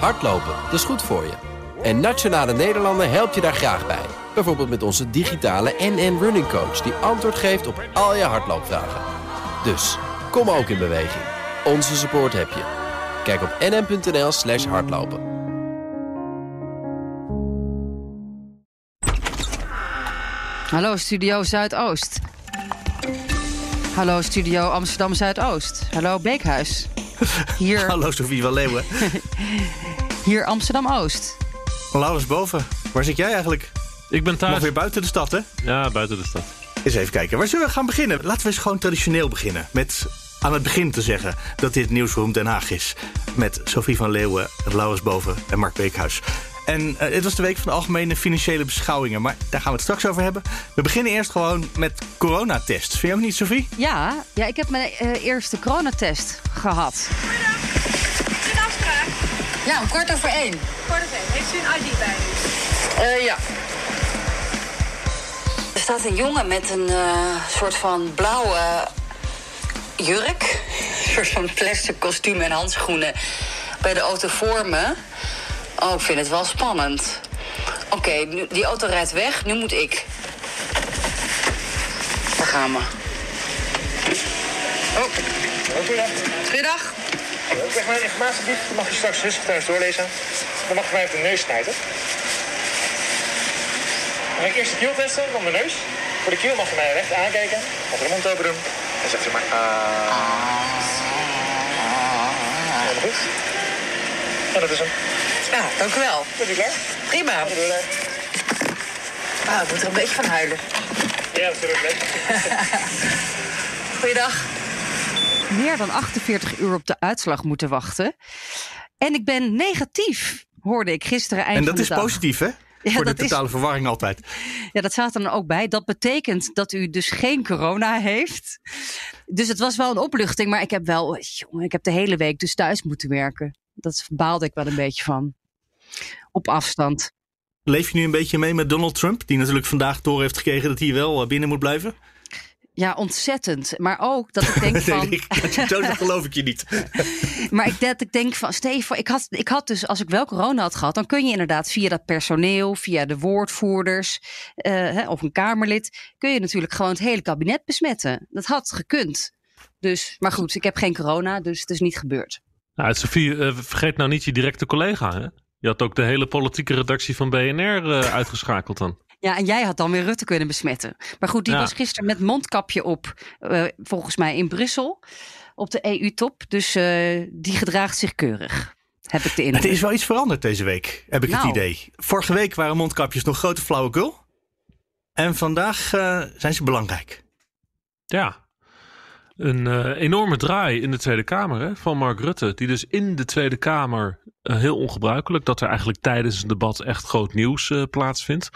Hardlopen, dat is goed voor je. En Nationale Nederlanden helpt je daar graag bij. Bijvoorbeeld met onze digitale NN Running Coach... die antwoord geeft op al je hardloopvragen. Dus, kom ook in beweging. Onze support heb je. Kijk op nn.nl slash hardlopen. Hallo Studio Zuidoost. Hallo Studio Amsterdam Zuidoost. Hallo Beekhuis. Hier, Hallo Sofie van Leeuwen. hier Amsterdam Oost. Laurens boven. Waar zit jij eigenlijk? Ik ben Nog thuis. weer buiten de stad, hè? Ja, buiten de stad. Eens even kijken. Waar zullen we gaan beginnen? Laten we eens gewoon traditioneel beginnen. Met aan het begin te zeggen dat dit Nieuwsroom Den Haag is. Met Sophie van Leeuwen, Laurens Boven en Mark Beekhuis. En eh, het was de week van de algemene financiële beschouwingen. Maar daar gaan we het straks over hebben. We beginnen eerst gewoon met coronatests. Vind je ook niet, Sophie? Ja, ja ik heb mijn eh, eerste coronatest gehad. Ja, om kwart over één. Voor de vee. Heeft u een ID bij u? Eh, ja. Er staat een jongen met een eh, soort van blauwe jurk. Een soort van plastic kostuum en handschoenen bij de auto voor me. Oh, ik vind het wel spannend. Oké, nu- die auto rijdt weg. Nu moet ik. Daar gaan we. Oh, Goedendag. goeiedag. Ik krijg mijn informatie. Dat mag je straks rustig thuis doorlezen. Dan mag je mij even de neus snijden. Dan ga ik eerst de keel testen, dan de neus. Voor de keel mag je mij recht aankijken. Mag de mond open doen. En zegt u maar ah. Helemaal goed. En dat is hem. Ja, dank u wel. Bent u klaar? Prima. Ah, ik moet er een beetje van huilen. Ja, natuurlijk. Leuk. Goeiedag. Meer dan 48 uur op de uitslag moeten wachten. En ik ben negatief, hoorde ik gisteren eind en dat is dag. positief, hè? Ja, Voor de is- totale verwarring altijd. Ja, dat staat er dan ook bij. Dat betekent dat u dus geen corona heeft. Dus het was wel een opluchting. Maar ik heb wel, jongen, ik heb de hele week dus thuis moeten werken. Dat baalde ik wel een beetje van. Op afstand. Leef je nu een beetje mee met Donald Trump? Die natuurlijk vandaag door heeft gekregen dat hij wel eh, binnen moet blijven. Ja, ontzettend. Maar ook dat ik denk van... Nee, het zo geloof ik je niet. Maar ik, dat ik denk van, Steven, ik had, ik had dus, als ik wel corona had gehad, dan kun je inderdaad via dat personeel, via de woordvoerders eh, hè, of een Kamerlid, kun je natuurlijk gewoon het hele kabinet besmetten. Dat had gekund. Dus, maar goed, ik heb geen corona, dus het is niet gebeurd. Nou, Sophie, eh, vergeet nou niet je directe collega. Hè? Je had ook de hele politieke redactie van BNR eh, uitgeschakeld dan. Ja, en jij had dan weer Rutte kunnen besmetten. Maar goed, die Ja. was gisteren met mondkapje op, eh, volgens mij in Brussel, op de EU-top. Dus eh, die gedraagt zich keurig, heb ik de indruk. Het is wel iets veranderd deze week, heb ik het Nou. idee. Vorige week waren mondkapjes nog grote flauwekul. En vandaag eh, zijn ze belangrijk. Ja. Een eh, enorme draai in de Tweede Kamer hè, van Mark Rutte. Die dus in de Tweede Kamer, heel ongebruikelijk, dat er eigenlijk tijdens een debat echt groot nieuws eh, plaatsvindt.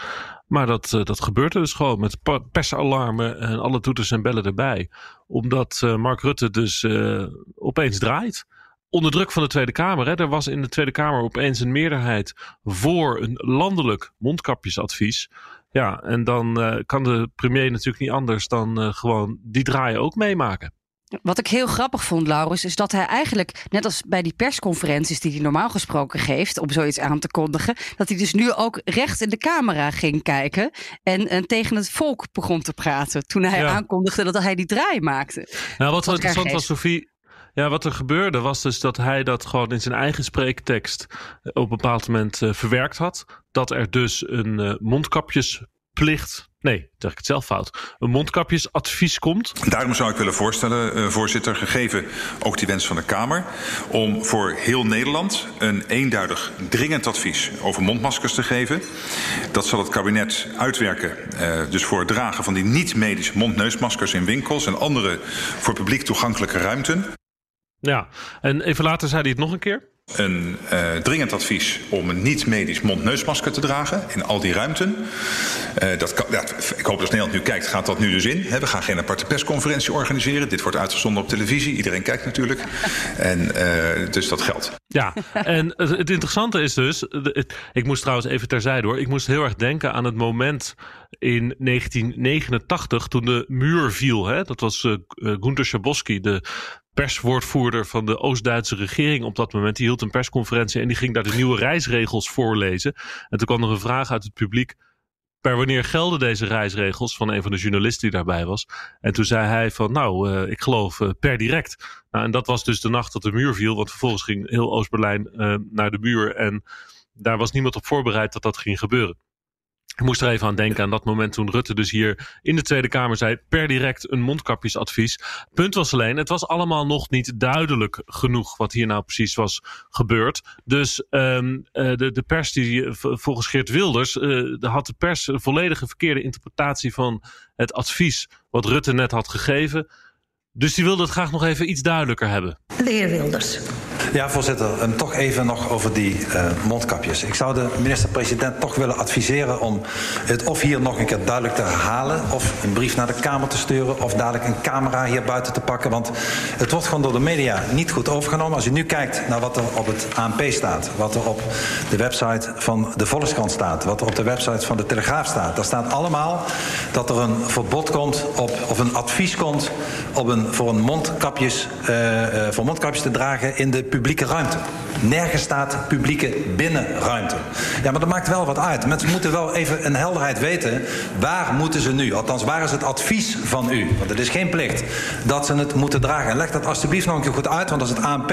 Maar dat, eh, dat gebeurt er dus gewoon met persalarmen en alle toeters en bellen erbij. Omdat eh, Mark Rutte dus eh, opeens draait. Onder druk van de Tweede Kamer. Hè. Er was in de Tweede Kamer opeens een meerderheid voor een landelijk mondkapjesadvies. Ja, en dan kan de premier natuurlijk niet anders dan gewoon die draaien ook meemaken. Wat ik heel grappig vond, Laurens, is dat hij eigenlijk, net als bij die persconferenties die hij normaal gesproken geeft, om zoiets aan te kondigen, dat hij dus nu ook recht in de camera ging kijken en, en tegen het volk begon te praten. Toen hij Ja. aankondigde dat hij die draai maakte. Nou, wat wel interessant was, Sophie. Ja, wat er gebeurde was dus dat hij dat gewoon in zijn eigen spreektekst eh, op een bepaald moment eh, verwerkt had. Dat er dus een eh, mondkapjesplicht. Nee, zeg ik het zelf fout. Een mondkapjesadvies komt. Daarom zou ik willen voorstellen, eh, voorzitter, gegeven ook die wens van de Kamer, om voor heel Nederland een eenduidig dringend advies over mondmaskers te geven. Dat zal het kabinet uitwerken, eh, dus voor het dragen van die niet-medische mond-neusmaskers in winkels en andere voor publiek toegankelijke ruimten. Ja, en even later zei hij het nog een keer. Een eh, dringend advies om een niet-medisch mond-neusmasker te dragen in al die ruimten. Eh, dat kan, ja, ik hoop dat Nederland nu kijkt, gaat dat nu dus in. We gaan geen aparte persconferentie organiseren. Dit wordt uitgezonden op televisie. Iedereen kijkt natuurlijk. En eh, dus dat geldt. Ja, en het, interessante is dus, ik moest trouwens even terzijde hoor, ik moest heel erg denken aan het moment in 1989 toen de muur viel. Hè? Dat was Gunther Schabowski, de perswoordvoerder van de Oost-Duitse regering op dat moment. Die hield een persconferentie en die ging daar de nieuwe reisregels voorlezen. En toen kwam er een vraag uit het publiek. Per wanneer gelden deze reisregels van een van de journalisten die daarbij was? En toen zei hij van nou, uh, ik geloof uh, per direct. Nou, en dat was dus de nacht dat de muur viel. Want vervolgens ging heel Oost-Berlijn uh, naar de muur. En daar was niemand op voorbereid dat dat ging gebeuren. Ik moest er even aan denken aan dat moment toen Rutte dus hier in de Tweede Kamer zei per direct een mondkapjesadvies. Punt was alleen, het was allemaal nog niet duidelijk genoeg wat hier nou precies was gebeurd. Dus um, uh, de, de pers die volgens Geert Wilders uh, had de pers een volledige verkeerde interpretatie van het advies wat Rutte net had gegeven. Dus die wilde het graag nog even iets duidelijker hebben. De heer Wilders. Ja, voorzitter. En toch even nog over die uh, mondkapjes. Ik zou de minister-president toch willen adviseren om het of hier nog een keer duidelijk te herhalen, of een brief naar de Kamer te sturen, of dadelijk een camera hier buiten te pakken. Want het wordt gewoon door de media niet goed overgenomen. Als u nu kijkt naar wat er op het ANP staat, wat er op de website van de Volkskrant staat, wat er op de website van de Telegraaf staat, daar staat allemaal dat er een verbod komt op, of een advies komt op een, voor, een mondkapjes, uh, uh, voor mondkapjes te dragen in de publieke ruimte. Nergens staat publieke binnenruimte. Ja, maar dat maakt wel wat uit. Mensen moeten wel even een helderheid weten. Waar moeten ze nu? Althans, waar is het advies van u? Want het is geen plicht dat ze het moeten dragen. En leg dat alsjeblieft nog een keer goed uit. Want als het ANP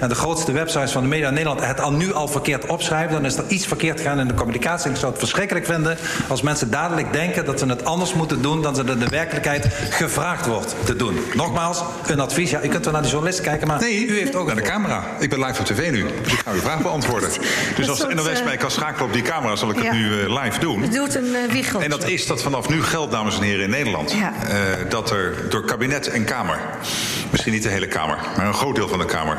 en de grootste websites van de media in Nederland het al nu al verkeerd opschrijven, dan is er iets verkeerd gegaan in de communicatie. En ik zou het verschrikkelijk vinden als mensen dadelijk denken dat ze het anders moeten doen dan ze in de werkelijkheid gevraagd wordt te doen. Nogmaals, een advies. Ja, u kunt wel naar die journalist kijken, maar nee, u heeft ook naar de camera. Ik ben live op tv nu, dus ik ga uw vraag beantwoorden. Dus als NOS mij kan schakelen op die camera, zal ik het nu uh, live doen. Het doet een uh, wiegeltje. En dat is dat vanaf nu geldt, dames en heren, in Nederland. Ja. Uh, dat er door kabinet en Kamer, misschien niet de hele Kamer, maar een groot deel van de Kamer,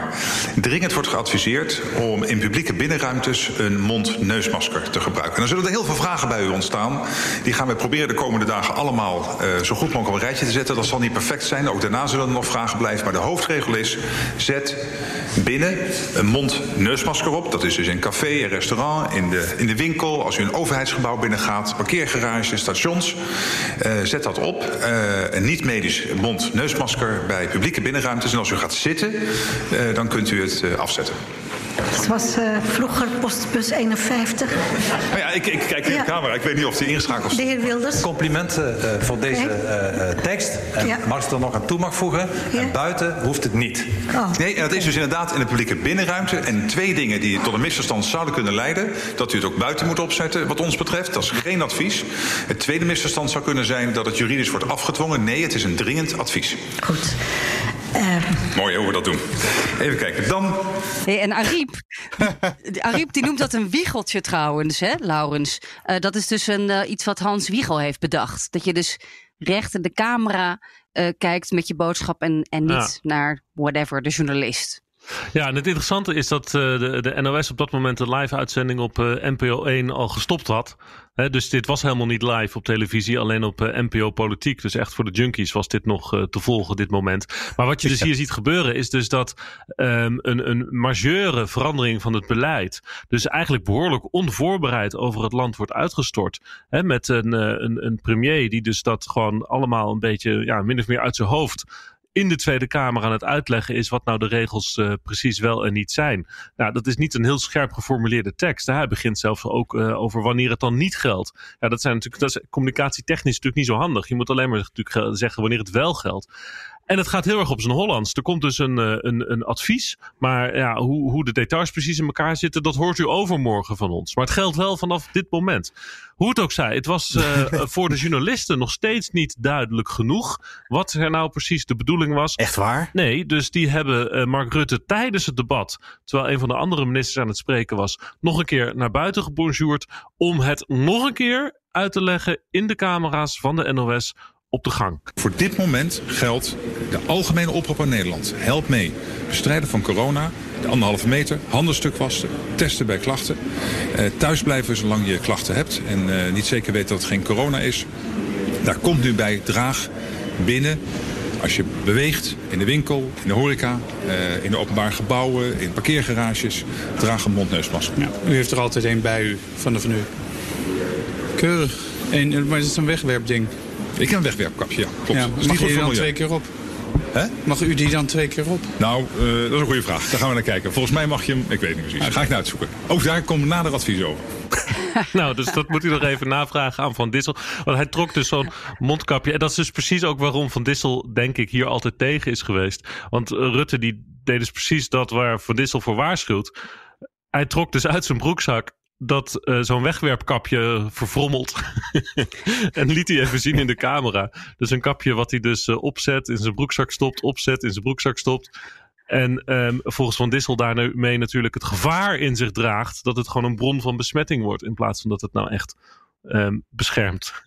dringend wordt geadviseerd om in publieke binnenruimtes een mond-neusmasker te gebruiken. En dan zullen er heel veel vragen bij u ontstaan. Die gaan we proberen de komende dagen allemaal zo goed mogelijk op een rijtje te zetten. Dat zal niet perfect zijn. Ook daarna zullen er nog vragen blijven. Maar de hoofdregel is: zet binnen een mond-neusmasker op. Dat is dus in café, een restaurant, in de, in de winkel. Als u een overheidsgebouw binnengaat, parkeergarage, stations. Uh, zet dat op. Uh, een niet-medisch mond-neusmasker bij publieke binnenruimtes. En als u gaat zitten, uh, dan kunt u het afzetten. Het was uh, vroeger postbus 51. Nou ja, ik, ik kijk in ja. de camera. Ik weet niet of die ingeschakeld is. De heer Wilders. Complimenten uh, voor deze okay. uh, tekst. En ja. mag ik er nog aan toe mag voegen. Ja. En buiten hoeft het niet. Oh. Nee, en dat is dus inderdaad in de publieke binnenruimte. En twee dingen die tot een misverstand zouden kunnen leiden. Dat u het ook buiten moet opzetten, wat ons betreft. Dat is geen advies. Het tweede misverstand zou kunnen zijn dat het juridisch wordt afgedwongen. Nee, het is een dringend advies. Goed. Uh, Mooi hoe we dat doen. Even kijken. Dan. Hey, en Ariep, Ariep die noemt dat een wiegeltje trouwens, hè, Laurens. Uh, dat is dus een, uh, iets wat Hans Wiegel heeft bedacht. Dat je dus recht in de camera uh, kijkt met je boodschap en, en niet ja. naar whatever, de journalist. Ja, en het interessante is dat uh, de, de NOS op dat moment de live-uitzending op uh, NPO 1 al gestopt had. He, dus dit was helemaal niet live op televisie, alleen op uh, NPO Politiek. Dus echt voor de junkies was dit nog te volgen, dit moment. Maar wat je dus hier ziet gebeuren is dus dat um, een, een majeure verandering van het beleid, dus eigenlijk behoorlijk onvoorbereid over het land wordt uitgestort. He, met een, een, een premier die dus dat gewoon allemaal een beetje, ja, min of meer uit zijn hoofd in de Tweede Kamer aan het uitleggen is wat nou de regels uh, precies wel en niet zijn. Nou, dat is niet een heel scherp geformuleerde tekst. Hij begint zelfs ook uh, over wanneer het dan niet geldt. Ja, dat zijn natuurlijk, dat is communicatietechnisch natuurlijk niet zo handig. Je moet alleen maar natuurlijk zeggen wanneer het wel geldt. En het gaat heel erg op zijn Hollands. Er komt dus een, een, een advies. Maar ja, hoe, hoe de details precies in elkaar zitten, dat hoort u overmorgen van ons. Maar het geldt wel vanaf dit moment. Hoe het ook zij, het was uh, voor de journalisten nog steeds niet duidelijk genoeg wat er nou precies de bedoeling was. Echt waar? Nee, dus die hebben uh, Mark Rutte tijdens het debat, terwijl een van de andere ministers aan het spreken was, nog een keer naar buiten gebonjourd om het nog een keer uit te leggen in de camera's van de NOS op de gang. Voor dit moment geldt de algemene oproep aan Nederland. Help mee. Bestrijden van corona. De anderhalve meter. Handen stuk wassen. Testen bij klachten. Uh, thuis blijven zolang je klachten hebt. En uh, niet zeker weet dat het geen corona is. Daar komt nu bij draag binnen. Als je beweegt in de winkel, in de horeca, uh, in de openbare gebouwen, in parkeergarages, draag een mondneusmasker. Ja, u heeft er altijd een bij u, van de van u. Keurig. En, maar het is een wegwerpding. Ik heb een wegwerpkapje, ja. Klopt. Ja, mag je er dan twee keer op? Mag u die dan twee keer op? Nou, uh, dat is een goede vraag. Daar gaan we naar kijken. Volgens mij mag je hem, ik weet niet precies. Ga ik naar uitzoeken. Ook daar komt nader advies over. nou, dus dat moet u nog even navragen aan Van Dissel. Want hij trok dus zo'n mondkapje. En dat is dus precies ook waarom Van Dissel, denk ik, hier altijd tegen is geweest. Want Rutte die deed dus precies dat waar Van Dissel voor waarschuwt. Hij trok dus uit zijn broekzak dat uh, zo'n wegwerpkapje verfrommelt. en liet hij even zien in de camera. Dus een kapje wat hij dus uh, opzet, in zijn broekzak stopt, opzet, in zijn broekzak stopt. En um, volgens Van Dissel daarmee natuurlijk het gevaar in zich draagt dat het gewoon een bron van besmetting wordt. In plaats van dat het nou echt um, beschermt.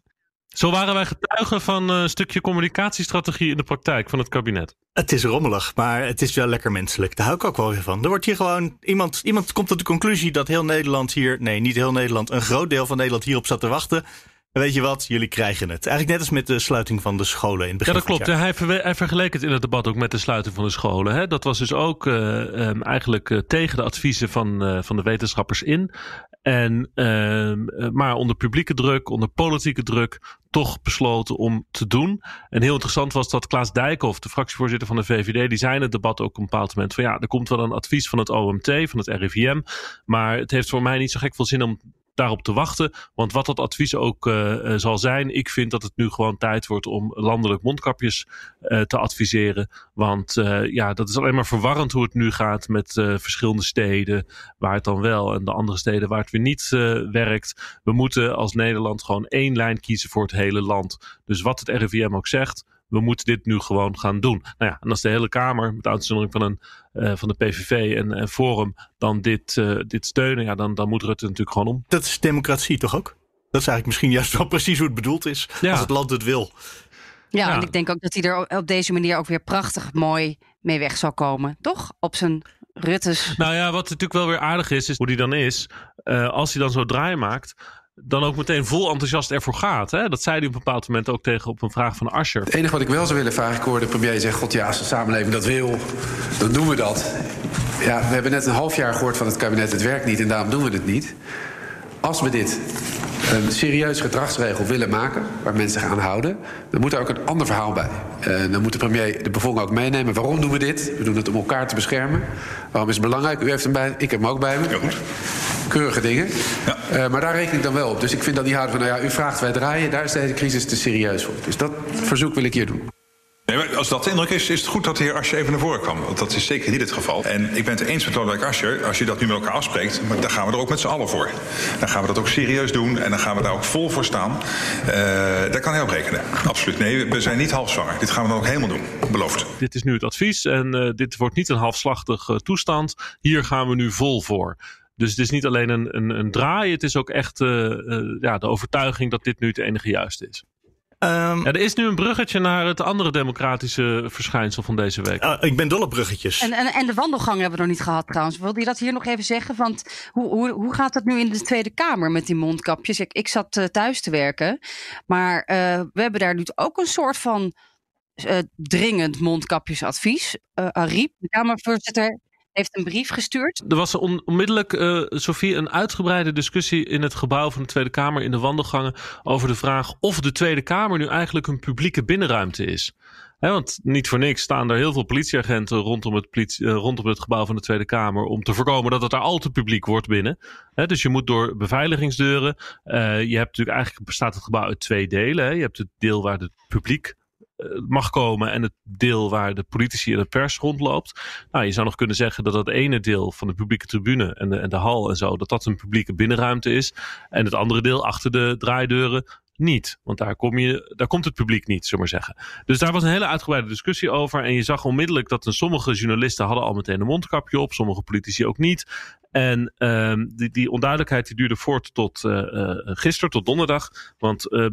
Zo waren wij getuigen van een stukje communicatiestrategie in de praktijk van het kabinet. Het is rommelig, maar het is wel lekker menselijk. Daar hou ik ook wel weer van. Er wordt hier gewoon iemand, iemand komt tot de conclusie dat heel Nederland hier, nee, niet heel Nederland, een groot deel van Nederland hierop zat te wachten. Weet je wat? Jullie krijgen het. Eigenlijk net als met de sluiting van de scholen in het begin. Ja, dat klopt. Hij, ver, hij, vergeleek het in het debat ook met de sluiting van de scholen. Hè? Dat was dus ook uh, um, eigenlijk uh, tegen de adviezen van, uh, van de wetenschappers in. En, ehm, maar onder publieke druk, onder politieke druk, toch besloten om te doen. En heel interessant was dat Klaas Dijkhoff, de fractievoorzitter van de VVD, die zei in het debat ook op een bepaald moment van ja, er komt wel een advies van het OMT, van het RIVM. Maar het heeft voor mij niet zo gek veel zin om daarop te wachten. Want wat dat advies ook uh, zal zijn, ik vind dat het nu gewoon tijd wordt om landelijk mondkapjes uh, te adviseren. Want ja, dat is alleen maar verwarrend hoe het nu gaat met verschillende steden waar het dan wel en de andere steden waar het weer niet werkt. We moeten als Nederland gewoon één lijn kiezen voor het hele land. Dus wat het RIVM ook zegt, we moeten dit nu gewoon gaan doen. Nou ja, en als de hele Kamer, met uitzondering van, een, uh, van de PVV en, en Forum, dan dit, uh, dit steunen, ja, dan, dan moet Rutte natuurlijk gewoon om. Dat is democratie toch ook? Dat is eigenlijk misschien juist wel precies hoe het bedoeld is, ja. als het land het wil. Ja, ja, en ik denk ook dat hij er op deze manier ook weer prachtig mooi mee weg zal komen. Toch? Op zijn Rutte's. Nou ja, wat natuurlijk wel weer aardig is, is hoe die dan is. Uh, als hij dan zo draai maakt dan ook meteen vol enthousiast ervoor gaat. Hè? Dat zei hij op een bepaald moment ook tegen op een vraag van Asscher. Het enige wat ik wel zou willen vragen, ik hoorde de premier zeggen... God ja, als de samenleving dat wil, dan doen we dat. Ja, we hebben net een half jaar gehoord van het kabinet... het werkt niet en daarom doen we het niet. Als we dit een serieus gedragsregel willen maken... waar mensen zich aan houden, dan moet er ook een ander verhaal bij. Uh, dan moet de premier de bevolking ook meenemen. Waarom doen we dit? We doen het om elkaar te beschermen. Waarom is het belangrijk? U heeft hem bij, ik heb hem ook bij me. Ja, goed. Keurige dingen. Ja. Uh, maar daar reken ik dan wel op. Dus ik vind dat die houden van, nou ja, u vraagt, wij draaien. Daar is deze crisis te serieus voor. Dus dat verzoek wil ik hier doen. Nee, als dat de indruk is, is het goed dat de heer Ascher even naar voren kwam. Want dat is zeker niet het geval. En ik ben het eens met Lodewijk Ascher. Als je dat nu met elkaar afspreekt, dan gaan we er ook met z'n allen voor. Dan gaan we dat ook serieus doen en dan gaan we daar ook vol voor staan. Uh, daar kan hij op rekenen. Absoluut. Nee, we zijn niet halfzwanger. Dit gaan we dan ook helemaal doen. Beloofd. Dit is nu het advies en uh, dit wordt niet een halfslachtig uh, toestand. Hier gaan we nu vol voor. Dus het is niet alleen een, een, een draai, het is ook echt ja, de overtuiging dat dit nu het enige juiste is. Um, ja, er is nu een bruggetje naar het andere democratische verschijnsel van deze week. Uh, ik ben dol op bruggetjes. En, en, en de wandelgang hebben we nog niet gehad trouwens. Wilde je dat hier nog even zeggen? Want hoe, hoe, hoe gaat het nu in de Tweede Kamer met die mondkapjes? Ik, ik zat uh, thuis te werken. Maar uh, we hebben daar nu ook een soort van dringend mondkapjesadvies. Ariep, de Kamervoorzitter, heeft een brief gestuurd. Er was on onmiddellijk, uh, Sophie, een uitgebreide discussie in het gebouw van de Tweede Kamer in de wandelgangen over de vraag of de Tweede Kamer nu eigenlijk een publieke binnenruimte is. Want niet voor niks staan er heel veel politieagenten rondom het, uh, rondom het gebouw van de Tweede Kamer. om te voorkomen dat het daar al te publiek wordt binnen. Dus je moet door beveiligingsdeuren. Uh, je hebt natuurlijk eigenlijk bestaat het gebouw uit twee delen. Je hebt het deel waar het publiek mag komen en het deel waar de politici en de pers rondloopt. Nou, je zou nog kunnen zeggen dat dat ene deel van de publieke tribune en de, en de hal en zo, dat dat een publieke binnenruimte is. En het andere deel achter de draaideuren niet. Want daar, kom je, daar komt het publiek niet, zullen maar zeggen. Dus daar was een hele uitgebreide discussie over. En je zag onmiddellijk dat een, sommige journalisten hadden al meteen een mondkapje op. Sommige politici ook niet. En um, die, die onduidelijkheid die duurde voort tot uh, gisteren, tot donderdag. Want uh,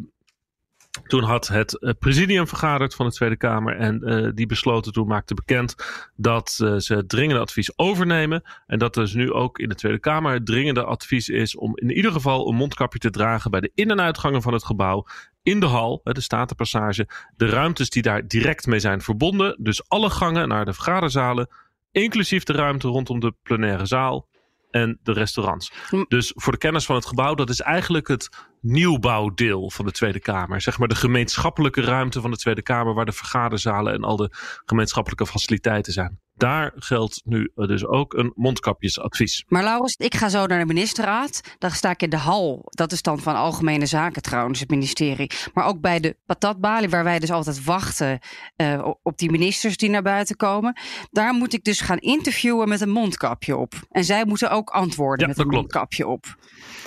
toen had het eh, presidium vergaderd van de Tweede Kamer en uh, die besloten toen maakte bekend dat uh, ze het dringende advies overnemen. En dat dus nu ook in de Tweede Kamer het dringende advies is om in ieder geval een mondkapje te dragen bij de in- en uitgangen van het gebouw. In de hal, de Statenpassage, de ruimtes die daar direct mee zijn verbonden. Dus alle gangen naar de vergaderzalen, inclusief de ruimte rondom de plenaire zaal en de restaurants. Dus voor de kennis van het gebouw, dat is eigenlijk het nieuwbouwdeel van de Tweede Kamer. Zeg maar de gemeenschappelijke ruimte van de Tweede Kamer, waar de vergaderzalen en al de gemeenschappelijke faciliteiten zijn. Daar geldt nu dus ook een mondkapjesadvies. Maar Laurens, ik ga zo naar de ministerraad. Dan sta ik in de hal. Dat is dan van Algemene Zaken trouwens, het ministerie. Maar ook bij de patatbalie, waar wij dus altijd wachten uh, op die ministers die naar buiten komen. Daar moet ik dus gaan interviewen met een mondkapje op. En zij moeten ook antwoorden Ja, met een klopt. mondkapje op.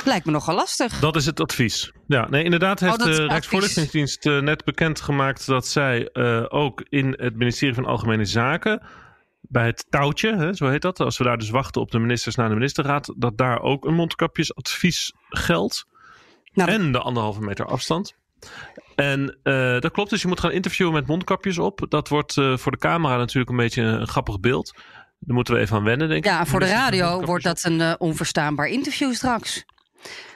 Lijkt me nogal lastig. Dat is het advies. Ja, nee, inderdaad heeft Oh, is de Rijksvoorlichtingsdienst eh, net bekendgemaakt dat zij eh, ook in het ministerie van Algemene Zaken bij het touwtje, hè, zo heet dat, als we daar dus wachten op de ministers naar de ministerraad, dat daar ook een mondkapjesadvies geldt. Nou, en de anderhalve meter afstand. En eh, dat klopt, dus je moet gaan interviewen met mondkapjes op. Dat wordt eh, voor de camera natuurlijk een beetje een, grappig beeld. Daar moeten we even aan wennen, denk ik. Ja, voor de radio wordt dat een onverstaanbaar interview straks.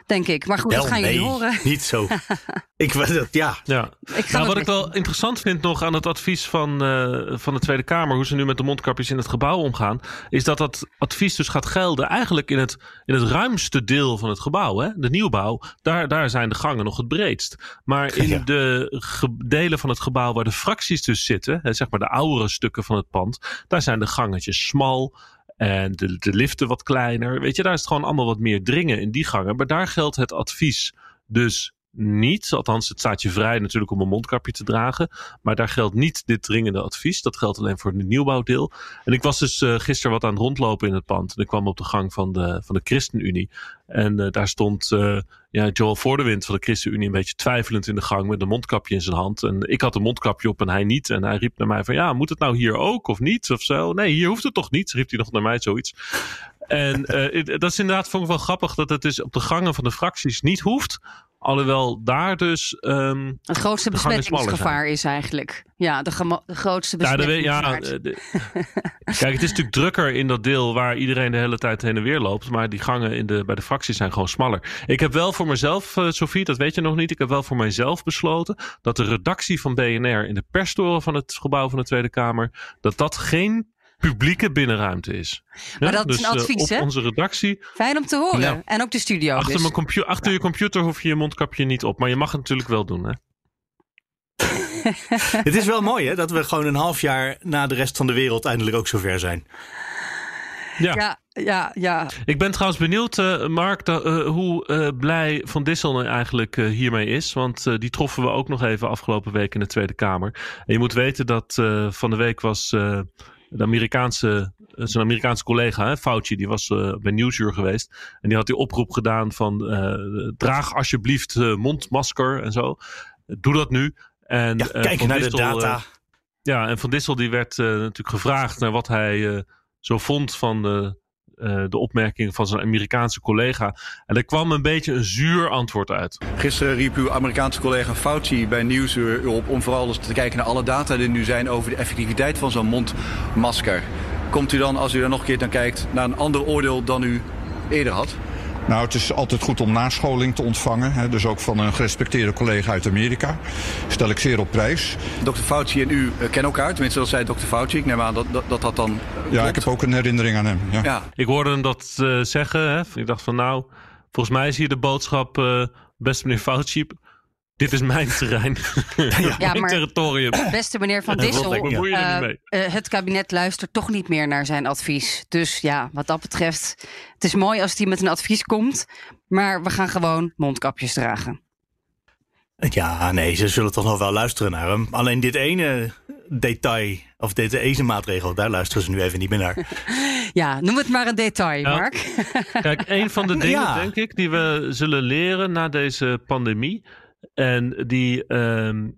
Denk ik. Maar goed, dat gaan jullie nee, horen. Niet zo. ik weet het, ja. Ja. Ik Nou, wat ik wel interessant vind nog aan het advies van, eh, van de Tweede Kamer, hoe ze nu met de mondkapjes in het gebouw omgaan, is dat dat advies dus gaat gelden eigenlijk in het, in het ruimste deel van het gebouw. Hè? De nieuwbouw, daar, daar zijn de gangen nog het breedst. Maar in Ja. de delen van het gebouw waar de fracties dus zitten, hè, zeg maar de oudere stukken van het pand, daar zijn de gangetjes smal. En de, de liften wat kleiner. Weet je, daar is het gewoon allemaal wat meer dringen in die gangen. Maar daar geldt het advies dus niet. Althans, het staat je vrij natuurlijk om een mondkapje te dragen. Maar daar geldt niet dit dringende advies. Dat geldt alleen voor het nieuwbouwdeel. En ik was dus eh, gisteren wat aan het rondlopen in het pand. En ik kwam op de gang van de, van de ChristenUnie. En eh, daar stond eh, ja, Joel Voordewind van de ChristenUnie een beetje twijfelend in de gang met een mondkapje in zijn hand. En ik had een mondkapje op en hij niet. En hij riep naar mij van ja, moet het nou hier ook of niet? Of zo. Nee, hier hoeft het toch niet? Riep hij nog naar mij zoiets. En eh, dat is inderdaad vond ik wel grappig dat het dus op de gangen van de fracties niet hoeft. Alhoewel daar dus. ehm, Het grootste besmettingsgevaar is eigenlijk. Ja, de, grootste ja, besmettingsgevaar. ja, eh, de- kijk, het is natuurlijk drukker in dat deel waar iedereen de hele tijd heen en weer loopt. Maar die gangen in de, bij de fracties zijn gewoon smaller. Ik heb wel voor mezelf, eh, Sophie, dat weet je nog niet. Ik heb wel voor mijzelf besloten dat de redactie van BNR in de perstoren van het gebouw van de Tweede Kamer. dat dat geen publieke binnenruimte is. Maar Ja, dat is dus, een eh, advies, hè? onze redactie. Fijn om te horen. Ja. En ook de studio. Achter, dus. mijn compu- achter je computer hoef je je mondkapje niet op. Maar je mag het natuurlijk wel doen, hè? Het is wel mooi hè, dat we gewoon een half jaar na de rest van de wereld eindelijk ook zover zijn. Ja, ja, ja. Ik ben trouwens benieuwd, eh, Mark, da- eh, hoe eh, blij Van Dissel nou eigenlijk eh, hiermee is. Want eh, die troffen we ook nog even afgelopen week in de Tweede Kamer. En je moet weten dat eh, van de week was eh, de Amerikaanse, eh, zijn Amerikaanse collega, hè, Fauci, die was eh, bij Nieuwsuur geweest. En die had die oproep gedaan van eh, draag alsjeblieft mondmasker en zo. Doe dat nu. En, Ja, kijk naar de data. ja, en Van Dissel die werd natuurlijk gevraagd naar wat hij zo vond van eh, de opmerking van zijn Amerikaanse collega. En er kwam een beetje een zuur antwoord uit. Gisteren riep uw Amerikaanse collega Fauci bij Nieuwsuur op om vooral eens te kijken naar alle data die nu zijn over de effectiviteit van zo'n mondmasker. Komt u dan, als u daar nog een keer naar kijkt, naar een ander oordeel dan u eerder had? Nou, het is altijd goed om nascholing te ontvangen. Hè, dus ook van een gerespecteerde collega uit Amerika. Stel ik zeer op prijs. Dr. Fauci en u eh, kennen elkaar, tenminste dat zei Dr. Fauci. Ik neem aan dat dat, dat, dat dan Ja, ik heb ook een herinnering aan hem. Ja. Ja. Ik hoorde hem dat eh, zeggen. Hè. Ik dacht van nou, volgens mij is hier de boodschap, eh beste meneer Fauci, dit is mijn terrein. Ja, mijn maar- territorium. Beste meneer Van Dissel, eh, eh, het kabinet luistert toch niet meer naar zijn advies. Dus ja, wat dat betreft, het is mooi als hij met een advies komt. Maar we gaan gewoon mondkapjes dragen. Ja, nee, ze zullen toch nog wel luisteren naar hem. Alleen dit ene detail, of deze ene maatregel, daar luisteren ze nu even niet meer naar. Ja, noem het maar een detail, Ja. Mark. Kijk, een van de dingen, Ja. denk ik, die we zullen leren na deze pandemie. En die, ehm,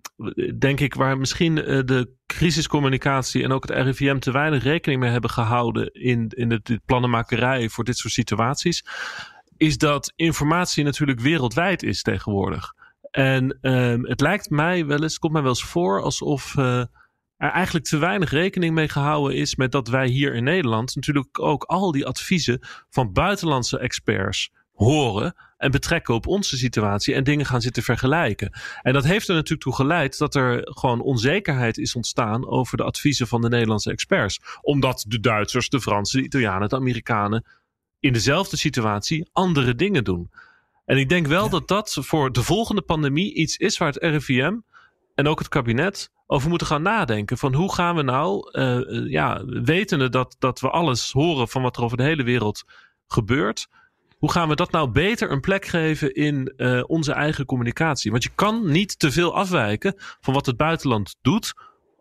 denk ik, waar misschien eh, de crisiscommunicatie en ook het RIVM te weinig rekening mee hebben gehouden in, in de, de plannenmakerij voor dit soort situaties, is dat informatie natuurlijk wereldwijd is tegenwoordig. En ehm, het lijkt mij wel eens, komt mij wel eens voor alsof eh, er eigenlijk te weinig rekening mee gehouden is met dat wij hier in Nederland natuurlijk ook al die adviezen van buitenlandse experts horen en betrekken op onze situatie en dingen gaan zitten vergelijken. En dat heeft er natuurlijk toe geleid dat er gewoon onzekerheid is ontstaan over de adviezen van de Nederlandse experts. Omdat de Duitsers, de Fransen, de Italianen, de Amerikanen in dezelfde situatie andere dingen doen. En ik denk wel dat dat voor de volgende pandemie iets is waar het RIVM en ook het kabinet over moeten gaan nadenken. Van hoe gaan we nou, uh, ja, wetende dat, dat we alles horen van wat er over de hele wereld gebeurt. Hoe gaan we dat nou beter een plek geven in uh, onze eigen communicatie? Want je kan niet te veel afwijken van wat het buitenland doet.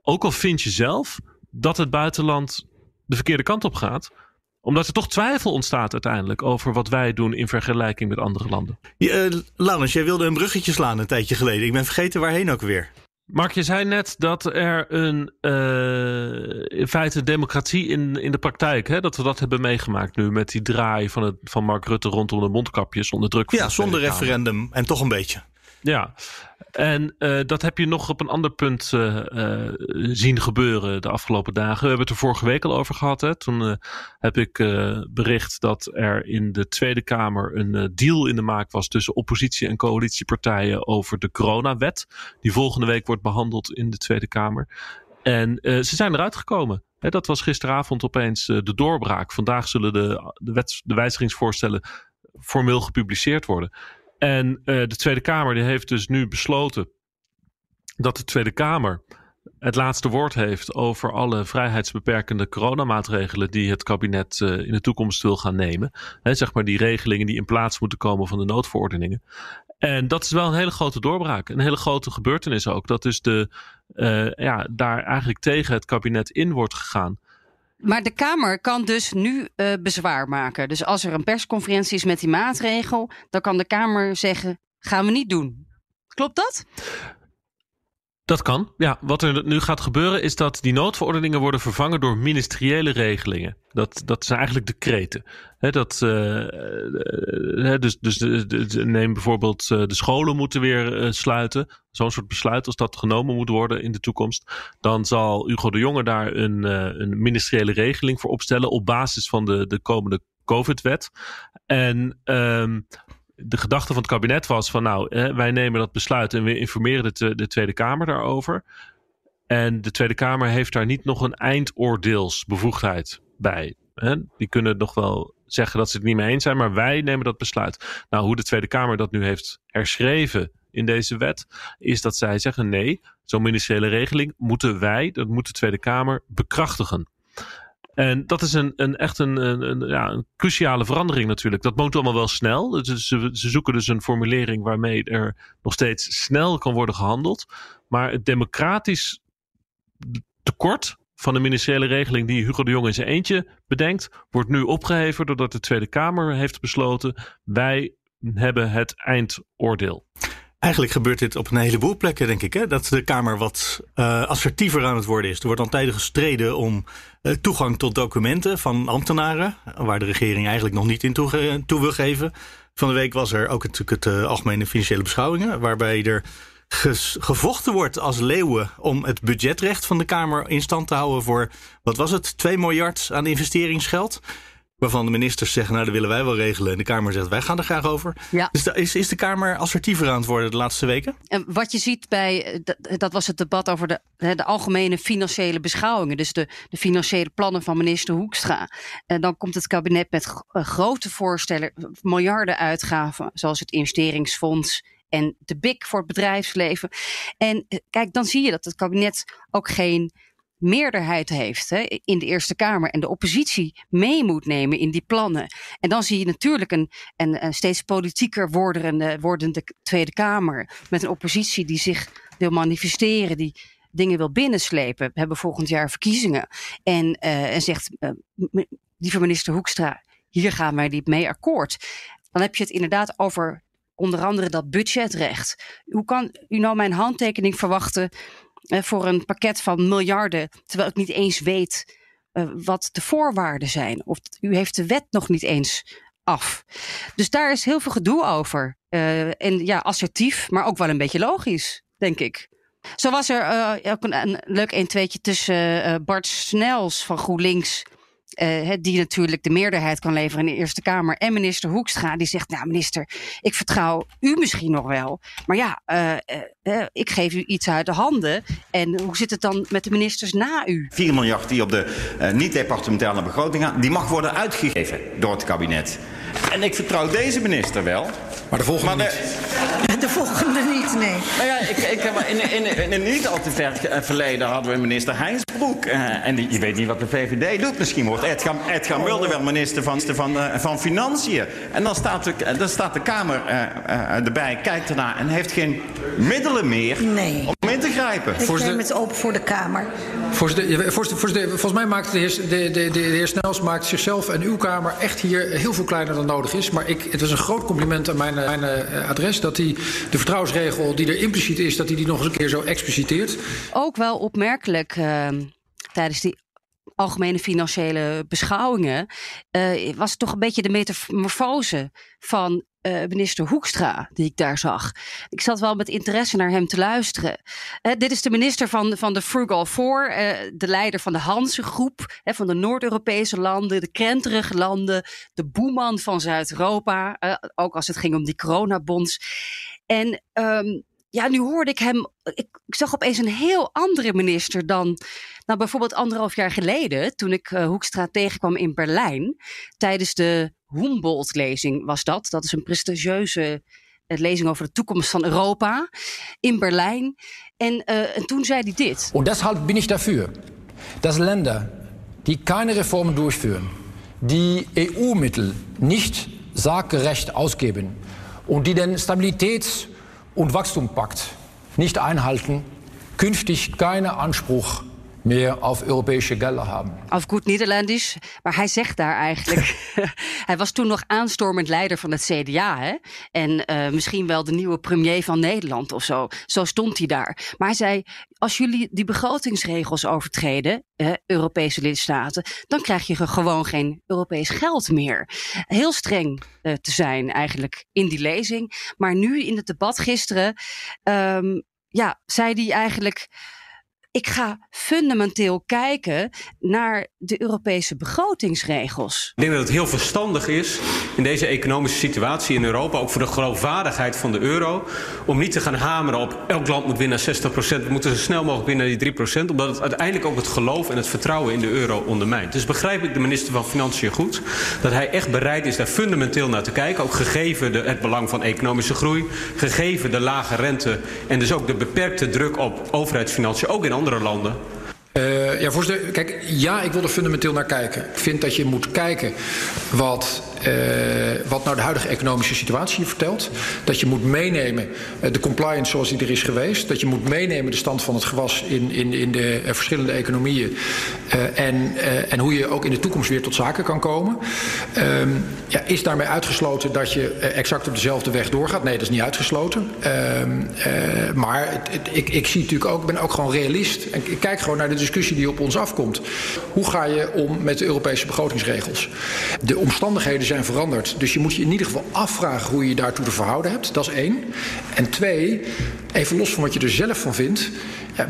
Ook al vind je zelf dat het buitenland de verkeerde kant op gaat omdat er toch twijfel ontstaat uiteindelijk over wat wij doen in vergelijking met andere landen. Ja, uh, Laurens, jij wilde een bruggetje slaan een tijdje geleden. Ik ben vergeten waarheen ook weer. Mark, je zei net dat er een uh, in feite democratie in, in de praktijk, hè, dat we dat hebben meegemaakt nu met die draai van, het, van Mark Rutte rondom de mondkapjes onder druk van Ja, zonder referendum en toch een beetje. Ja, en uh, dat heb je nog op een ander punt uh, uh, zien gebeuren de afgelopen dagen. We hebben het er vorige week al over gehad. Hè? Toen heb ik bericht dat er in de Tweede Kamer een deal in de maak was tussen oppositie en coalitiepartijen over de coronawet. Die volgende week wordt behandeld in de Tweede Kamer. En ze zijn eruit gekomen. Hè, dat was gisteravond opeens de doorbraak. Vandaag zullen de, de, de wijzigingsvoorstellen formeel gepubliceerd worden. En uh, de Tweede Kamer die heeft dus nu besloten dat de Tweede Kamer het laatste woord heeft over alle vrijheidsbeperkende coronamaatregelen die het kabinet uh, in de toekomst wil gaan nemen. He, zeg maar die regelingen die in plaats moeten komen van de noodverordeningen. En dat is wel een hele grote doorbraak. Een hele grote gebeurtenis ook. Dat dus de, uh, ja, daar eigenlijk tegen het kabinet in wordt gegaan. Maar de Kamer kan dus nu uh, bezwaar maken. Dus als er een persconferentie is met die maatregel, dan kan de Kamer zeggen: gaan we niet doen. Klopt dat? Dat kan. Ja, wat er nu gaat gebeuren is dat die noodverordeningen worden vervangen door ministeriële regelingen. Dat, dat zijn eigenlijk decreten. He, dat, uh, dus dus de, neem bijvoorbeeld uh, de scholen moeten weer sluiten. Zo'n soort besluit, als dat genomen moet worden in de toekomst. Dan zal Hugo de Jonge daar een, een ministeriële regeling voor opstellen op basis van de, de komende COVID-wet. En um, de gedachte van het kabinet was van nou, wij nemen dat besluit en we informeren de, de Tweede Kamer daarover. En de Tweede Kamer heeft daar niet nog een eindoordeelsbevoegdheid bij. Die kunnen nog wel zeggen dat ze het niet mee eens zijn, maar wij nemen dat besluit. Nou, hoe de Tweede Kamer dat nu heeft herschreven in deze wet, is dat zij zeggen nee, zo'n ministeriële regeling moeten wij, dat moet de Tweede Kamer bekrachtigen. En dat is een, een echt een, een, ja, een cruciale verandering natuurlijk. Dat moet allemaal wel snel. Ze, ze zoeken dus een formulering waarmee er nog steeds snel kan worden gehandeld. Maar het democratisch tekort van de ministeriële regeling die Hugo de Jong in zijn eentje bedenkt, wordt nu opgeheven doordat de Tweede Kamer heeft besloten: wij hebben het eindoordeel. Eigenlijk gebeurt dit op een heleboel plekken, denk ik. Hè? Dat de Kamer wat uh, assertiever aan het worden is. Er wordt al tijden gestreden om uh, toegang tot documenten van ambtenaren. Waar de regering eigenlijk nog niet in toe, toe wil geven. Van de week was er ook het, het uh, Algemene Financiële Beschouwingen. Waarbij er gevochten wordt als leeuwen om het budgetrecht van de Kamer in stand te houden voor, wat was het, 2 miljard aan investeringsgeld. Waarvan de ministers zeggen, nou dat willen wij wel regelen. En de Kamer zegt, wij gaan er graag over. Ja. Dus is, is de Kamer assertiever aan het worden de laatste weken? En wat je ziet bij, dat, dat was het debat over de, de algemene financiële beschouwingen. Dus de, de financiële plannen van minister Hoekstra. En dan komt het kabinet met grote voorstellen, miljarden uitgaven. Zoals het investeringsfonds en de BIC voor het bedrijfsleven. En kijk, dan zie je dat het kabinet ook geen meerderheid heeft hè, in de Eerste Kamer en de oppositie mee moet nemen in die plannen. En dan zie je natuurlijk een, een steeds politieker wordende, wordende Tweede Kamer met een oppositie die zich wil manifesteren, die dingen wil binnenslepen. We hebben volgend jaar verkiezingen. En, uh, en zegt, uh, lieve minister Hoekstra, hier gaan wij niet mee akkoord. Dan heb je het inderdaad over onder andere dat budgetrecht. Hoe kan u nou mijn handtekening verwachten voor een pakket van miljarden, terwijl ik niet eens weet uh, wat de voorwaarden zijn? Of u heeft de wet nog niet eens af. Dus daar is heel veel gedoe over. Uh, en ja, assertief, maar ook wel een beetje logisch, denk ik. Zo was er ook een, een leuk 1 2 tussen Bart Snels van GroenLinks eh, die natuurlijk de meerderheid kan leveren in de Eerste Kamer. En minister Hoekstra, die zegt: Nou, minister, ik vertrouw u misschien nog wel. Maar ja, eh, eh, ik geef u iets uit de handen. En hoe zit het dan met de ministers na u? 4 miljard die op de niet-departementale begroting gaan, die mag worden uitgegeven door het kabinet. En ik vertrouw deze minister wel. Maar de volgende niet. De volgende niet, nee. Nou ja, ik, ik, heb- in, in, in een niet al te ver eh, verleden hadden we minister Heinsbroek. eh, en die, je weet niet wat de VVD doet. Misschien wordt Edgar, Edgar Mulder wel minister van, van, eh, van Financiën. En dan staat de, dan staat de Kamer eh, eh, erbij, kijkt ernaar en heeft geen middelen meer om in te grijpen. Ik neem het open voor de Kamer. Voorzitter, voorzitter, voorzitter, volgens mij maakt de heer, de, de, de, de heer Snels maakt zichzelf en uw Kamer echt hier heel veel kleiner dan nodig is. Maar ik, het was een groot compliment aan mijn, mijn eh, adres dat hij de vertrouwensregel die er impliciet is, dat hij die nog eens een keer zo expliciteert. Ook wel opmerkelijk ehm, tijdens die algemene financiële beschouwingen eh, was het toch een beetje de metamorfose van eh, minister Hoekstra die ik daar zag. Ik zat wel met interesse naar hem te luisteren. Eh, dit is de minister van, van de Frugal Four, eh, de leider van de Hanse-groep, hè, van de Noord-Europese landen, de krenterige landen, de boeman van Zuid-Europa, ook als het ging om die coronabonds. En ehm, ja, nu hoorde ik hem. Ik, ik zag opeens een heel andere minister dan. Nou, bijvoorbeeld anderhalf jaar geleden, toen ik eh, Hoekstra tegenkwam in Berlijn. Tijdens de Humboldt-lezing was dat. Dat is een prestigieuze eh, lezing over de toekomst van Europa in Berlijn. En, eh, en toen zei hij dit. Und deshalb bin ich dafür, dass Länder, die keine Reformen durchführen, die EU-Mittel nicht sarggerecht ausgeben und die den Stabilitäts- und Wachstumspakt nicht einhalten, künftig keinen Anspruch mehr auf europäische Gelder haben. Of goed Nederlandisch. Maar hij zegt daar eigenlijk. hij was toen nog aanstormend leider van het CDA. Hè? En eh, misschien wel de nieuwe premier van Nederland of zo. Zo stond hij daar. Maar hij zei: Als jullie die begrotingsregels overtreden, eh, Europese lidstaten. dan krijg je gewoon geen Europees geld meer. Heel streng eh, te zijn eigenlijk in die lezing. Maar nu in het debat gisteren. ehm, ja, zei hij eigenlijk ik ga fundamenteel kijken naar de Europese begrotingsregels. Ik denk dat het heel verstandig is in deze economische situatie in Europa, ook voor de geloofwaardigheid van de euro, om niet te gaan hameren op elk land moet winnen 60%. We moeten zo snel mogelijk winnen naar die 3%, omdat het uiteindelijk ook het geloof en het vertrouwen in de euro ondermijnt. Dus begrijp ik de minister van Financiën goed, dat hij echt bereid is daar fundamenteel naar te kijken, ook gegeven de, het belang van economische groei, gegeven de lage rente en dus ook de beperkte druk op overheidsfinanciën, ook in andere landen. Eh, ja, voorzitter, kijk, ja, ik wil er fundamenteel naar kijken. Ik vind dat je moet kijken wat, eh, wat nou de huidige economische situatie vertelt. Dat je moet meenemen eh, de compliance zoals die er is geweest. Dat je moet meenemen de stand van het gewas in, in, in de eh, verschillende economieën. en, en hoe je ook in de toekomst weer tot zaken kan komen. Ehm, ja, is daarmee uitgesloten dat je exact op dezelfde weg doorgaat? Nee, dat is niet uitgesloten. Ehm, eh, maar het- ik, ik zie natuurlijk ook, ik ben ook gewoon realist. En ik kijk gewoon naar de discussie die op ons afkomt. Hoe ga je om met de Europese begrotingsregels? De omstandigheden zijn veranderd. Dus je moet je in ieder geval afvragen hoe je je daartoe te verhouden hebt. Dat is één. En twee, even los van wat je er zelf van vindt.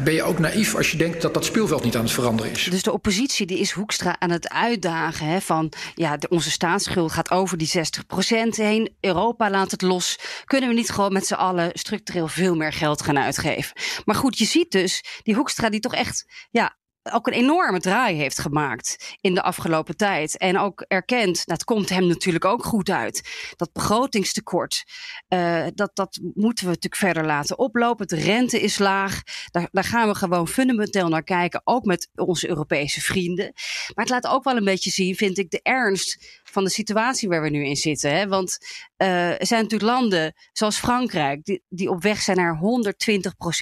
Ben je ook naïef als je denkt dat dat speelveld niet aan het veranderen is? Dus de oppositie die is Hoekstra aan het uitdagen. Hè, van ja, onze staatsschuld gaat over die 60% heen. Europa laat het los. Kunnen we niet gewoon met z'n allen structureel veel meer geld gaan uitgeven? Maar goed, je ziet dus die Hoekstra die toch echt ja, ook een enorme draai heeft gemaakt in de afgelopen tijd. En ook erkent, het komt hem natuurlijk ook goed uit. Dat begrotingstekort, eh, dat, dat moeten we natuurlijk verder laten oplopen. De rente is laag. Daar, daar gaan we gewoon fundamenteel naar kijken. Ook met onze Europese vrienden. Maar het laat ook wel een beetje zien, vind ik, de ernst van de situatie waar we nu in zitten. Hè? Want eh, er zijn natuurlijk landen zoals Frankrijk, die, die op weg zijn naar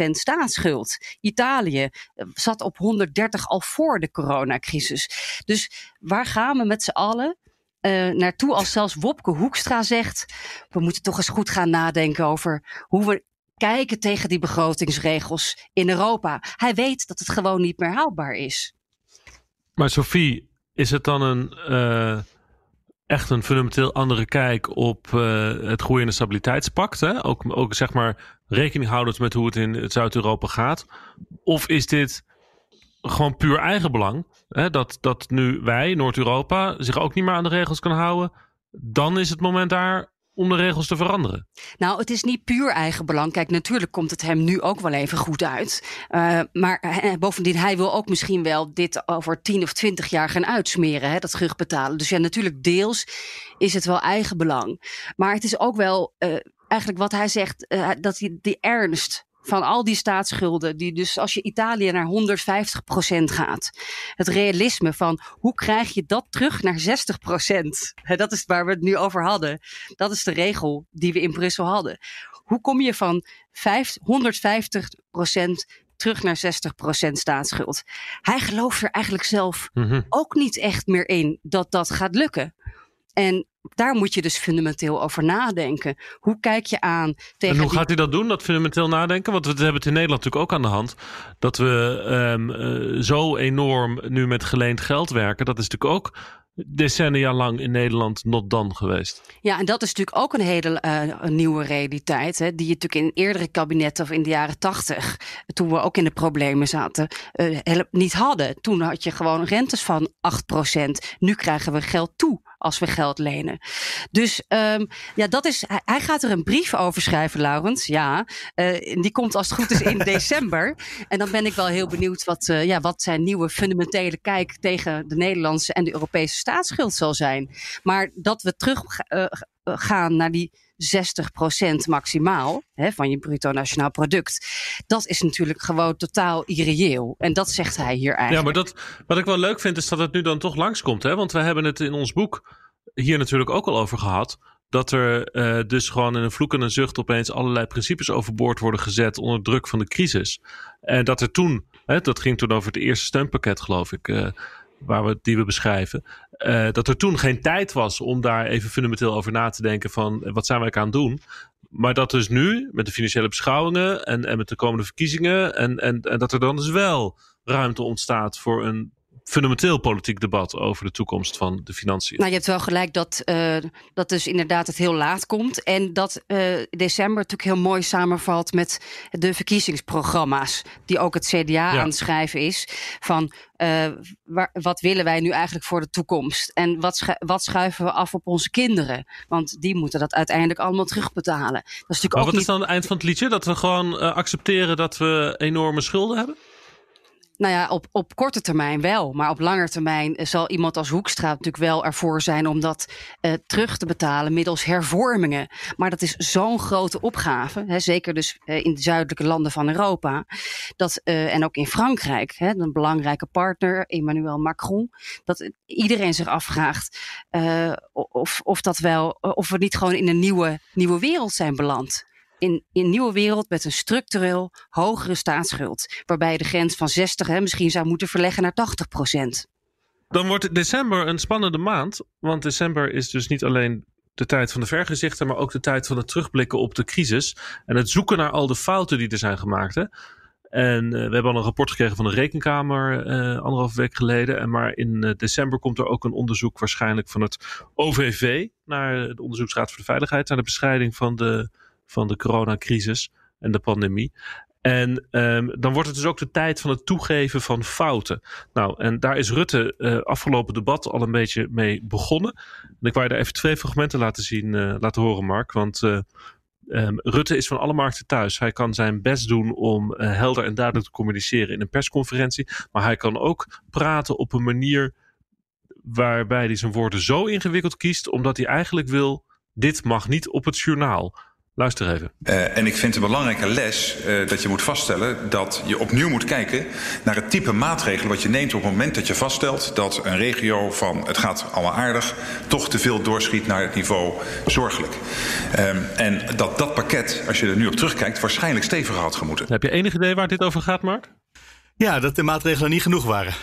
120% staatsschuld. Italië eh, zat op 130 al voor de coronacrisis. Dus waar gaan we met z'n allen? eh, naartoe als zelfs Wopke Hoekstra zegt... we moeten toch eens goed gaan nadenken over hoe we kijken tegen die begrotingsregels in Europa. Hij weet dat het gewoon niet meer haalbaar is. Maar Sophie, is het dan een echt een fundamenteel andere kijk op eh, het groei- en stabiliteitspact? Hè? Ook, ook zeg maar rekening houdend met hoe het in Zuid-Europa gaat? Of is dit gewoon puur eigenbelang. Hè, dat, dat nu wij, Noord-Europa, zich ook niet meer aan de regels kan houden. Dan is het moment daar om de regels te veranderen. Nou, het is niet puur eigenbelang. Kijk, natuurlijk komt het hem nu ook wel even goed uit. Uh, maar bovendien, hij wil ook misschien wel dit over 10 of 20 jaar gaan uitsmeren, dat terugbetalen. Dus ja, natuurlijk deels is het wel eigenbelang. Maar het is ook wel uh, eigenlijk wat hij zegt, dat hij die ernst van al die staatsschulden, die dus als je Italië naar 150% gaat. Het realisme van hoe krijg je dat terug naar 60%? Dat is waar we het nu over hadden. Dat is de regel die we in Brussel hadden. Hoe kom je van 150% terug naar 60% staatsschuld? Hij gelooft er eigenlijk zelf mm -hmm. ook niet echt meer in dat dat gaat lukken. En daar moet je dus fundamenteel over nadenken. Hoe kijk je aan tegen. En hoe gaat hij dat doen, dat fundamenteel nadenken? Want we hebben het in Nederland natuurlijk ook aan de hand. Dat we um, uh, zo enorm nu met geleend geld werken. Dat is natuurlijk ook decennia lang in Nederland not done geweest. Ja, en dat is natuurlijk ook een hele uh, een nieuwe realiteit. Hè, die je natuurlijk in eerdere kabinetten of in de jaren tachtig, toen we ook in de problemen zaten, uh, niet hadden. Toen had je gewoon rentes van 8%. Nu krijgen we geld toe als we geld lenen. Dus um, ja, dat is. Hij, hij, gaat er een brief over schrijven, Laurens. Ja, uh, die komt als het goed is in december. En dan ben ik wel heel benieuwd wat, uh, ja, wat zijn nieuwe fundamentele kijk tegen de Nederlandse en de Europese staatsschuld zal zijn. Maar dat we terug uh, gaan naar die 60% maximaal hè, van je bruto nationaal product. Dat is natuurlijk gewoon totaal irreëel. En dat zegt hij hier eigenlijk. Ja, maar dat, wat ik wel leuk vind is dat het nu dan toch langskomt. Hè? Want we hebben het in ons boek hier natuurlijk ook al over gehad. Dat er uh, dus gewoon in een vloek en een zucht opeens allerlei principes overboord worden gezet onder druk van de crisis. En dat er toen, hè, dat ging toen over het eerste steunpakket geloof ik, uh, waar we, die we beschrijven. Uh, dat er toen geen tijd was om daar even fundamenteel over na te denken van wat zijn wij aan het doen. Maar dat dus nu, met de financiële beschouwingen en, en met de komende verkiezingen, en, en, en dat er dan dus wel ruimte ontstaat voor een fundamenteel politiek debat over de toekomst van de financiën. Nou, je hebt wel gelijk dat, uh, dat dus inderdaad het heel laat komt. En dat uh, december natuurlijk heel mooi samenvalt met de verkiezingsprogramma's. Die ook het CDA ja. aan het schrijven is. Van uh, waar, wat willen wij nu eigenlijk voor de toekomst? En wat, schu wat schuiven we af op onze kinderen? Want die moeten dat uiteindelijk allemaal terugbetalen. Dat is natuurlijk maar ook wat niet... is dan het eind van het liedje? Dat we gewoon accepteren dat we enorme schulden hebben? Nou ja, op, op korte termijn wel. Maar op lange termijn zal iemand als Hoekstra natuurlijk wel ervoor zijn om dat uh, terug te betalen middels hervormingen. Maar dat is zo'n grote opgave, hè, zeker dus uh, in de zuidelijke landen van Europa. Dat, en ook in Frankrijk, hè, een belangrijke partner, Emmanuel Macron. Dat iedereen zich afvraagt of, of, dat wel, of we niet gewoon in een nieuwe, nieuwe wereld zijn beland in, een nieuwe wereld met een structureel hogere staatsschuld. Waarbij de grens van 60 hè, misschien zou moeten verleggen naar 80 procent. Dan wordt december een spannende maand. Want december is dus niet alleen de tijd van de vergezichten, maar ook de tijd van het terugblikken op de crisis. En het zoeken naar al de fouten die er zijn gemaakt. Hè. En uh, we hebben al een rapport gekregen van de Rekenkamer uh, anderhalf week geleden. En maar in uh, december komt er ook een onderzoek waarschijnlijk van het OVV naar de Onderzoeksraad voor de Veiligheid, naar de bestrijding van de van de coronacrisis en de pandemie. En um, dan wordt het dus ook de tijd van het toegeven van fouten. Nou, en daar is Rutte uh, afgelopen debat al een beetje mee begonnen. En ik wou je daar even twee fragmenten laten zien, uh, laten horen, Mark. Want uh, um, Rutte is van alle markten thuis. Hij kan zijn best doen om helder en duidelijk te communiceren in een persconferentie. Maar hij kan ook praten op een manier waarbij hij zijn woorden zo ingewikkeld kiest, omdat hij eigenlijk wil: dit mag niet op het journaal. Luister even. Uh, en ik vind een belangrijke les uh, dat je moet vaststellen dat je opnieuw moet kijken naar het type maatregelen wat je neemt op het moment dat je vaststelt dat een regio van het gaat allemaal aardig toch te veel doorschiet naar het niveau zorgelijk. Um, en dat dat pakket, als je er nu op terugkijkt, waarschijnlijk steviger had gemoeten. Heb je enig idee waar dit over gaat, Mark? Ja, dat de maatregelen niet genoeg waren.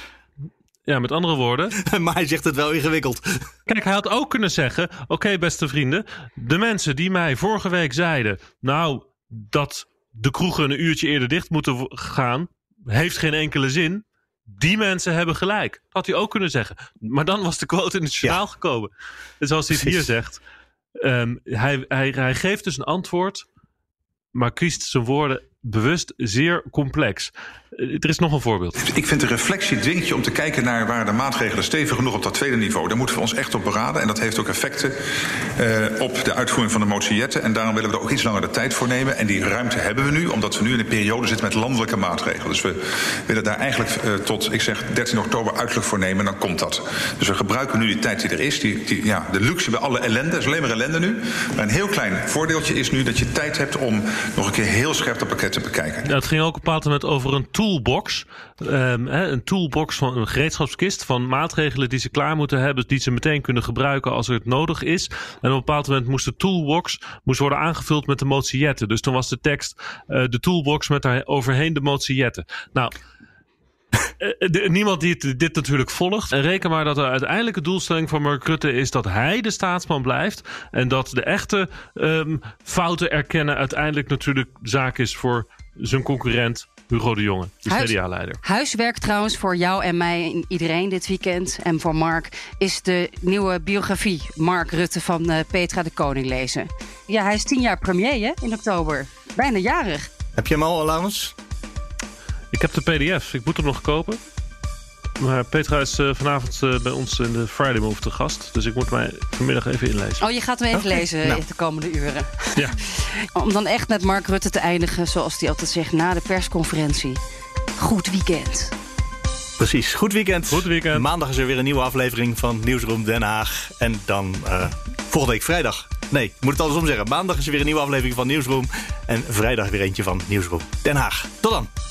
Ja, met andere woorden. maar hij zegt het wel ingewikkeld. Kijk, hij had ook kunnen zeggen: Oké, okay, beste vrienden. De mensen die mij vorige week zeiden. Nou, dat de kroegen een uurtje eerder dicht moeten gaan. heeft geen enkele zin. Die mensen hebben gelijk. Had hij ook kunnen zeggen. Maar dan was de quote in het journaal ja. gekomen. En zoals hij het hier zegt. Um, hij, hij, hij geeft dus een antwoord. Maar kiest zijn woorden bewust zeer complex. Eh, er is nog een voorbeeld. Ik vind de reflectie dwingt om te kijken naar waar de maatregelen stevig genoeg op dat tweede niveau. Daar moeten we ons echt op beraden. En dat heeft ook effecten uh, op de uitvoering van de motie Jetten. En daarom willen we er ook iets langer de tijd voor nemen. En die ruimte hebben we nu, omdat we nu in een periode zitten met landelijke maatregelen. Dus we willen daar eigenlijk uh, tot, ik zeg, 13 oktober uiterlijk voor nemen. En dan komt dat. Dus we gebruiken nu die tijd die er is. Die, die, ja, de luxe bij alle ellende. is alleen maar ellende nu. Maar een heel klein voordeeltje is nu dat je tijd hebt om nog een keer heel scherp dat pakket te bekijken. Het ging ook op een moment over een toolbox. Um, een toolbox van een gereedschapskist van maatregelen die ze klaar moeten hebben, die ze meteen kunnen gebruiken als het nodig is. En op een bepaald moment moest de toolbox moest worden aangevuld met de motie Jetten. Dus toen was de tekst uh, de toolbox met daar overheen de motie Jetten. Nou, de, niemand die het, dit natuurlijk volgt. En reken maar dat de uiteindelijke doelstelling van Mark Rutte is dat hij de staatsman blijft. En dat de echte um, fouten erkennen uiteindelijk natuurlijk zaak is voor zijn concurrent Hugo de Jonge, de Huis, CDA-leider. Huiswerk trouwens voor jou en mij en iedereen dit weekend. En voor Mark is de nieuwe biografie Mark Rutte van uh, Petra de Koning lezen. Ja, hij is tien jaar premier hè, in oktober. Bijna jarig. Heb je hem al, Laurens? Ik heb de pdf. Ik moet hem nog kopen. Maar Petra is uh, vanavond uh, bij ons in de Friday Move te gast. Dus ik moet mij vanmiddag even inlezen. Oh, je gaat hem even okay. lezen nou. de komende uren. Ja. Om dan echt met Mark Rutte te eindigen, zoals hij altijd zegt, na de persconferentie. Goed weekend. Precies, goed weekend. Goed weekend. Maandag is er weer een nieuwe aflevering van Nieuwsroom Den Haag. En dan uh, volgende week vrijdag. Nee, ik moet het andersom zeggen. Maandag is er weer een nieuwe aflevering van Nieuwsroom. En vrijdag weer eentje van Nieuwsroom Den Haag. Tot dan.